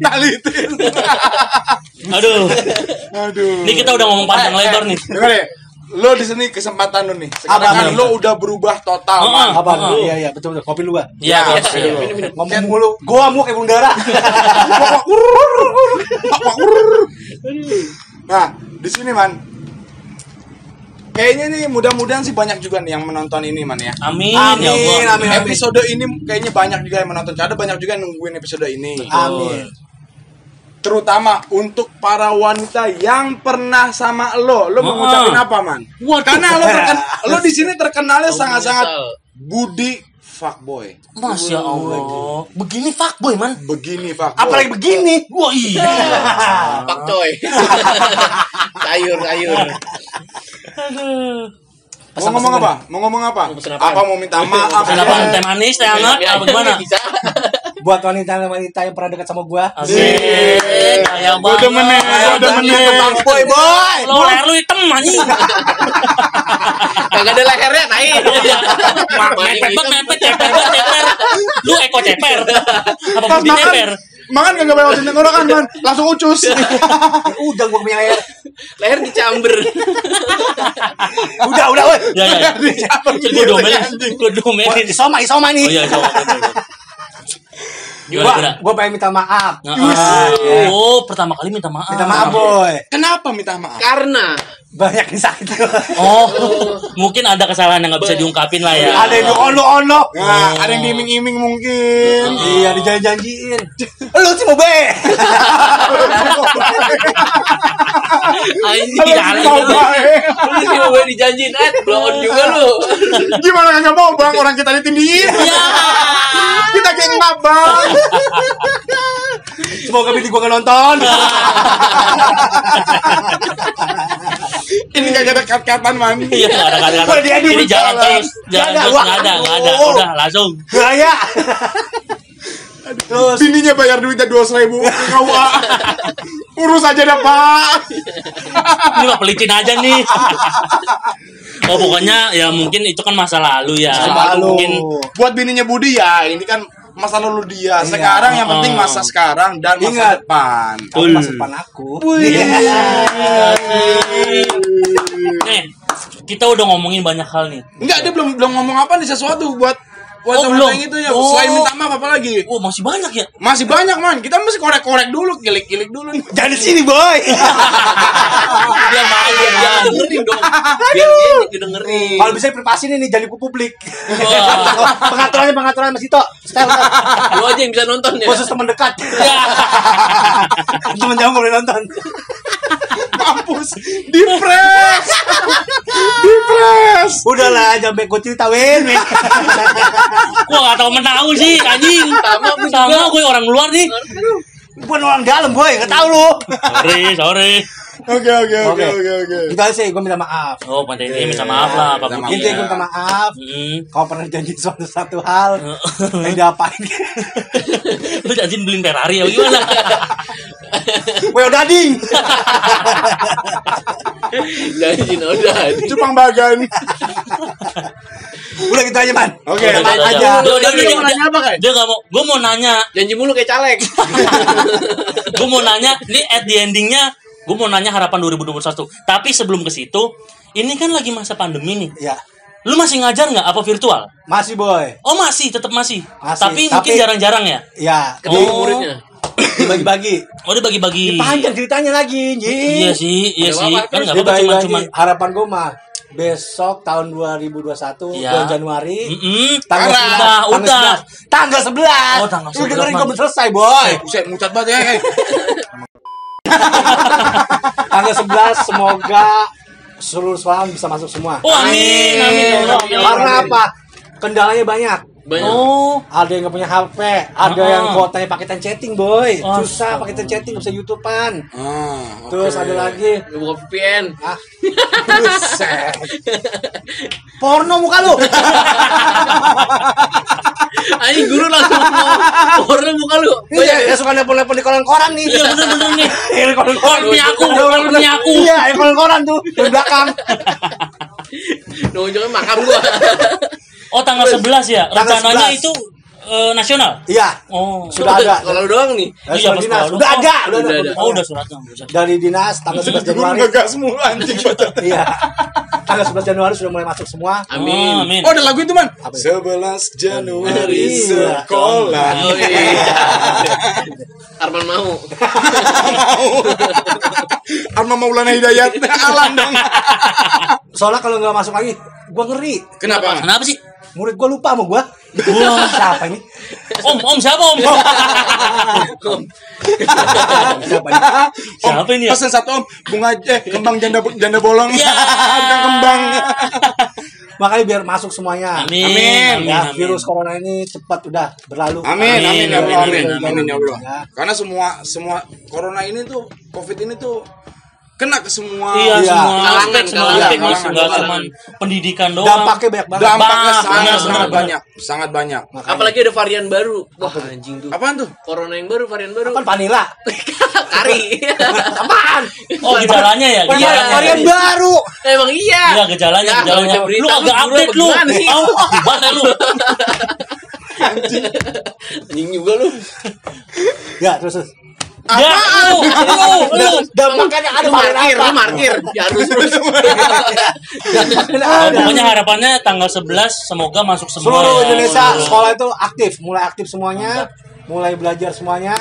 Talitin. Aduh. Aduh. Ini kita udah ngomong panjang lebar nih. Dengar deh. Lo di sini kesempatan lo nih. Sekarang kan lo udah berubah total, Oh, man. Apa? Oh. Iya iya betul betul. Kopi lu gua. Iya, Ya. Ngomong mulu. Gua mau kayak burung dara. Nah, di sini man. Kayaknya nih mudah-mudahan sih banyak juga nih yang menonton ini man ya. Amin, Amin, ya Allah. amin. Episode ini kayaknya banyak juga yang menonton. Ada banyak juga yang nungguin episode ini. Amin. Terutama untuk para wanita yang pernah sama lo. Lo mau Ah. ngucapin apa man? Waduh. Karena lo terken- lo di sini terkenalnya Oh, sangat-sangat budi fuckboy. Masya Allah. Begini fuckboy, man. Begini fuckboy. Apalagi begini. Wah, iya. Coy. sayur sayur. Aduh. Mau ngomong apa? Mau ngomong apa? Mau apaan? Apa mau minta maaf? Pesan apa? Teh manis, teh hangat, Ya, apa gimana? Bisa. Buat wanita-wanita yang pernah dekat sama gua. Asik. Kaya banget. gua demen nih. Boy, boy. Lo leher lu hitam anjing. Kagak ada lehernya, tai. Mepet banget, mepet, ceper ceper. Lu eko ceper. Apa makan, ceper? Makan gak lewatin tenggorokan man, langsung ucus. Udah gua punya leher. Leher dicamber. Udah, udah, woi. Ya, ya. Gue domelin, gue domelin. Isoma, isoma Oh nih. iya, coba. Gimana, Gua, gua pengen minta maaf. Nah, ah. Oh, pertama kali minta maaf. Minta maaf, boy. Kenapa minta maaf? Karena banyak yang sakit. Oh, mungkin ada kesalahan yang nggak bisa diungkapin lah ya. Ada yang ono-ono. Nah, ada yang diiming-iming mungkin. Iya, dijanji-janjiin. Lu sih mau be. Anjing. Mau baik. Lu sih mau gue dijanjiin, eh, on juga lu. Gimana kagak mau bang? Orang kita ditindihin. kita kayak ngap bang. Semoga bini gua nggak nonton. Ini kagak ada kat-katan man. Iya, nggak ada diedit. Ini jalan terus, jalan terus nggak ada, nggak ada. Udah langsung. Gaya. Terus Bininya bayar duitnya dua ribu KUA. Urus aja dah pak. Ini mah pelicin aja nih. Oh pokoknya ya mungkin itu kan masa lalu ya. Masa lalu. Mungkin Buat bininya Budi ya, ini kan masa lalu dia. Sekarang yang penting masa sekarang dan masa Ingat. depan. Kamu masa depan aku. nih kita udah ngomongin banyak hal nih. Enggak, dia belum belum ngomong apa nih sesuatu buat buat Oh, belum. yang itu ya. Oh. Selain minta maaf apa lagi? Oh masih banyak ya. Masih banyak man. Kita mesti korek-korek dulu, kilik-kilik dulu nih. Jangan di sini, boy. Biar malu, jangan dengerin dong. Biar dia dengerin. Kalau bisa privasi nih jangan ke publik. Wah. pengaturannya pengaturan Mas Ito. Style. Lu aja yang bisa nonton ya. Khusus teman dekat. Ya. Teman jauh nggak boleh nonton. Mampus. Dipres. Dipres. Udahlah, jangan gue ceritain. Win. Gua gak tau menau sih anjing. Sama. Sama gue orang luar nih. Bukan orang dalam, boy. Nggak tahu lu. Sorry, sorry. Oke, oke, oke, Oke. oke, aja sih, gue minta maaf. Oh, pantai ini minta maaf lah, Pak Minta Budi. Intinya Iya. gue minta maaf. Hmm. Kau pernah janji suatu satu hal yang diapain? Lu janjiin beliin Ferrari ya gimana? Weo dading. Janjiin udah. Cupang bagan. Udah gitu aja, man. Oke. Udah, aja. udah. Dia- dia- mau nanya apa, Kai? Dia gak mau. Gue mau nanya. Janji mulu kayak caleg. gue mau nanya. Ini at the endingnya. Gue mau nanya harapan 2021. Tapi sebelum ke situ. Ini kan lagi masa pandemi nih. Ya, Lu masih ngajar nggak? Apa virtual? masih boy. Oh masih, tetap masih. Masih, Tapi, mungkin tapi- jarang-jarang ya. Ya, Ketemu Oh. muridnya. Dibagi-bagi. Oh dia bagi-bagi. Panjang ceritanya lagi, Ji. Iya sih, iya sih. Kan terus nggak apa-apa cuma Dibagi-bagi. cuma. Harapan gue mah besok tahun 2021 Iya. bulan Januari Mm-mm. tanggal Parah. 11 Udah, tanggal udah. 11 tanggal 11 Oh, tanggal lu 11, dengerin Man. gue belum selesai boy Buset, mucat banget ya. eh. tanggal 11 semoga seluruh sekolah bisa masuk semua Oh amin, amin ya Allah. ya Allah. karena apa kendalanya banyak Banyak. Oh, ada yang nggak punya HP ada Ah. yang kuotanya paketan chatting boy Oh, susah paketan chatting nggak bisa youtubean Ah, terus oke. ada lagi Lu buka VPN. ah buset porno muka lu Anjing guru langsung. Orang muka lu. Iya, ya suka nelpon-nelpon di koran-koran nih. iya bener-bener nih. Yang di koran-koran. Oh, punya aku, punya aku. Iya, yang koran-koran tuh di belakang. Nunjuknya makam gua. Oh tanggal 11 ya. Rencananya 11. itu eh, nasional. Iya, Oh. sudah ada. Kalau doang nih. Eh, Iya, dinas. kalau- Udah oh, ada, udah udah ada. ada. Oh udah suratnya. Dari dinas tanggal 11 Guru Januari. ngegas mulu anjing bacot. Iya. Tanggal 11 Januari sudah mulai masuk semua. Oh, Amin. amin. Oh, ada lagu itu, Man. Apa itu? 11 Januari Iya. sekolah. Oh iya. Arman mau. Arma Maulana Hidayat. Alan dong. Soalnya kalau nggak masuk lagi, gua ngeri. Kenapa? Kenapa sih? Murid gua lupa sama gua. Wah. Siapa ini? Om, om siapa om? Siapa ini? Siapa ini ya? Pesan satu om, bunga eh kembang janda janda bolong. Ya. Bukan kembang. Makanya biar masuk semuanya. Amin. Amin. Amin. Ya, amin. virus corona ini cepat udah berlalu. Amin, amin, Amin, ya Allah, amin, amin, amin, ya Allah. Ya. Karena semua semua corona ini tuh, covid ini tuh kena ke semua. Iya, Iya. semua aspek, semua aspek kalangan, nggak cuma pendidikan doang. Dampaknya banyak banget. Dampaknya Bah, sangat benar, sangat benar. banyak, sangat banyak. Makanya. Apalagi ada varian baru. Wah anjing tuh. Apaan tuh? Corona yang baru, varian baru. Apaan vanilla? Kari. Apaan? Oh gejalanya ya, Varian, gejalanya. varian baru. Emang iya. Iya gejalanya, Ya, gejalanya. Lu agak update apa lu. sih? Oh, gimana lu? Anjing juga lu. Ya, terus. Ya, lu, lu, lu. Dampaknya ada markir, apa? lu markir. Ya harus terus. Pokoknya harapannya tanggal 11 semoga masuk semua. seluruh ya. Indonesia sekolah itu aktif, mulai aktif semuanya, mulai belajar semuanya,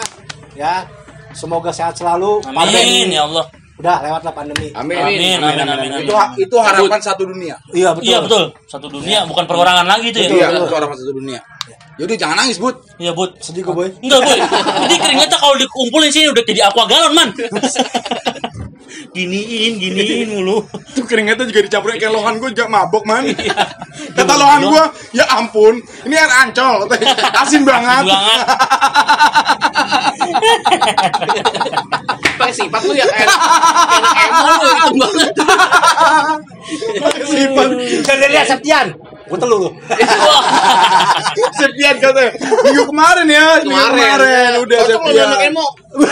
ya. Semoga sehat selalu. Amin ya Allah. udah lewat lah pandemi. Amin. Amin, amin, amin, amin. Itu itu harapan satu dunia. Iya betul. Iya betul. Satu dunia bukan perorangan lagi itu ya. Iya, itu harapan satu dunia. Jadi jangan nangis, Bud. Iya, Bud. Sedih gue boy. Enggak, boy. Jadi keringetnya kalau dikumpulin sini udah jadi aqua galon, man. giniin, giniin mulu. Itu keringetnya juga dicampurin kayak lohan gue juga mabok, man. Kata lohan gue, ya ampun, ini air ancol. Asin banget. Banget. Pakai sifat lu ya kayak anak emo lu itu banget. Sifat. Dan dia lihat Septian. Gue telu lu. Sepian katanya. Minggu kemarin ya, minggu kemarin udah anak emo.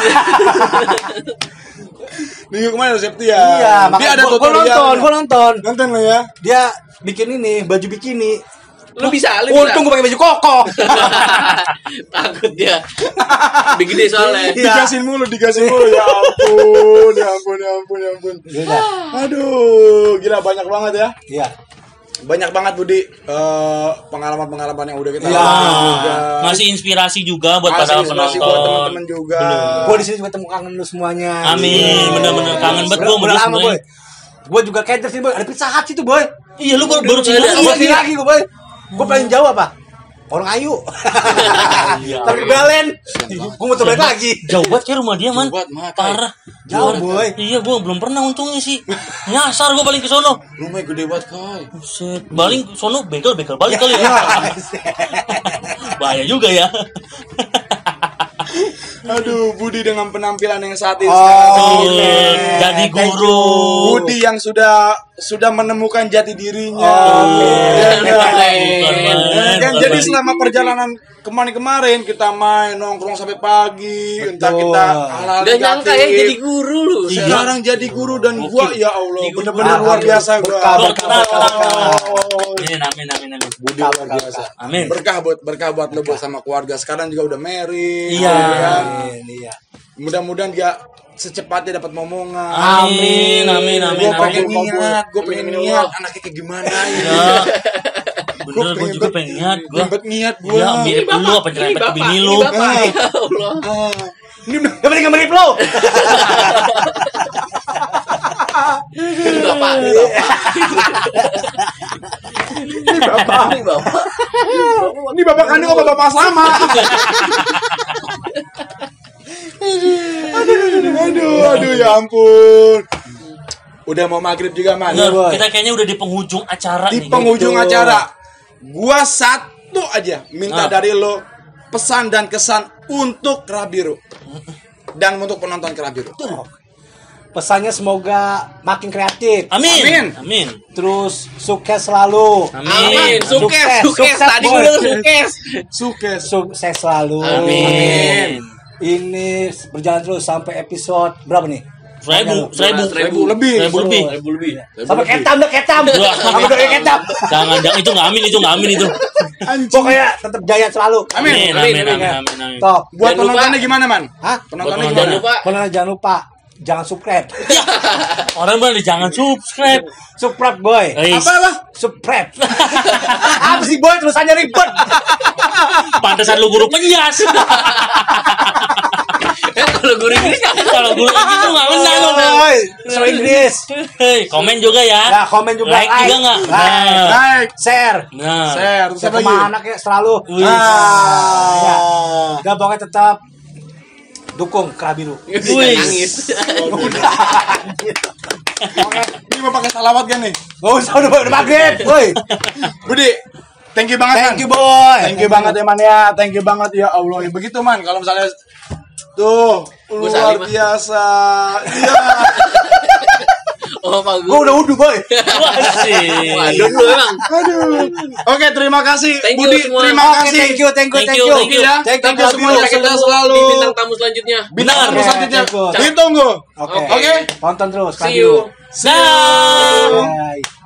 Minggu kemarin udah Septian. Iya, Dia makanya ada gua, gua tutorial. nonton, gua nonton. Nonton lah ya. Dia bikin ini baju bikini. Lu bisa, lu bisa. Untung gue pakai baju koko. Takut dia. Gede soalnya. Iya. Digasin mulu, digasin mulu. Ya ampun, ya ampun, ya ampun, ya ampun. Udah. Aduh, gila banyak banget ya. Iya. Banyak banget Budi eh, pengalaman-pengalaman yang udah kita Iya. alami juga. Masih inspirasi juga buat Masih para penonton. buat teman-teman juga. Gue di sini juga temu kangen lu semuanya. Amin, bener-bener kangen banget Udah, gua udah sama lama boy. Gue juga kayak sini boy. Ada pizza hut situ boy. Iya, lu baru baru sini apa sih lagi gue boy? Gue paling jauh apa? Orang ayu. Iya. Tapi balen. Gue mau coba lagi. Jauh banget kayak rumah dia, man. Jauh banget, Mat. Parah. Jauh, boy. Iya, gua belum pernah untungnya sih. Nyasar gua paling ke sono. Rumahnya gede banget, Koy. Buset, Baling sono begal begal balik kali Iya. ya. Bahaya juga ya. Aduh, Budi dengan penampilan yang saat ini Oh, sekarang. oke. Jadi Thank guru. Budi yang sudah sudah menemukan jati dirinya. Oke. Ya, kan? Bukan, jadi selama perjalanan kemarin-kemarin kita main nongkrong sampai pagi, entah Betul. kita halal Udah nyangka ya jadi guru lu. Sekarang jadi guru dan gua ya Allah benar-benar luar biasa gua. Berkah, berkah, berkah, berkah. Oh, Amin, amin, amin, amin. Berkah, berkah, berkah. Amin. berkah buat berkah buat lo buat sama keluarga sekarang juga udah married Iya. ya kan? Amin, Iya. mudah-mudahan dia secepatnya dapat momongan Amin, amin, amin, gue pengen amin. niat gue pengen Amin, niat anaknya kayak gimana ya Ya. Bener, gua juga pengen niat gua. Ribet niat gue Ya, mirip lu apa Ini nyerempet ke bapak, bini ini lu. bapak. Ya Allah. ini lo. Ini bapak, ini bapak. ini bapak Ini bapak. ini bapak kandung apa bapak sama aduh aduh aduh ya ampun udah mau maghrib juga man Nah, boy. kita kayaknya udah di penghujung acara di nih. penghujung Betul. acara gua satu aja minta Ah. dari lo pesan dan kesan untuk Kerabiru dan untuk penonton Kerabiru Pesannya semoga makin kreatif. Amin. Amin. Amin. Terus sukses selalu. Amin. Amin. Sukses, Sukses, sukses. Tadi gue sukses. sukses Sukses selalu. Amin. Ini berjalan terus sampai episode berapa nih? Seribu, seribu, Seribu lebih. seribu lebih. Seribu lebih. Sampai ketam dah ketam. Sampai doa ketam. Jangan, jangan itu nggak amin itu nggak amin itu. Pokoknya tetap jaya selalu. Amin, amin, amin, amin, amin. Top. buat penontonnya gimana man Hah? penontonnya gimana Jangan lupa. Pernah jangan lupa jangan subscribe. Ya, orang bilang jangan subscribe. Subscribe boy. Eh, apa apa Subscribe. Apa sih boy tulisannya ribet? pantesan lu guru penyas. Eh, kalau guru Inggris. Kalau guru kayak gitu nggak lu. Boy, so Inggris. Hei, komen juga ya. Ya, komen juga Like juga nggak? Like, Nah. like share. Nah. share terus Sama anaknya selalu. Wih. ah Dan pokoknya tetap dukung Wih. nangis. Oke, ini mau pakai salawat kan nih Gak usah udah, udah maghrib, boy. Budi thank you banget Thank you boy. Thank you banget ya man ya, thank you banget ya Allah. Begitu man, kalau misalnya tuh luar biasa. Iya. Oh, Pak Gue Guru. udah udah boy. Asik. Waduh, lu emang. Aduh. Oke, terima kasih Thank you Budi. semua. Terima kasih. thank you, thank you, Thank thank you, you. thank you ya. Thank you, Thank you semua. Kita selalu di bintang tamu selanjutnya. bintang tamu selanjutnya. You. Ditunggu. Oke. Oke. Tonton terus See you. Bye.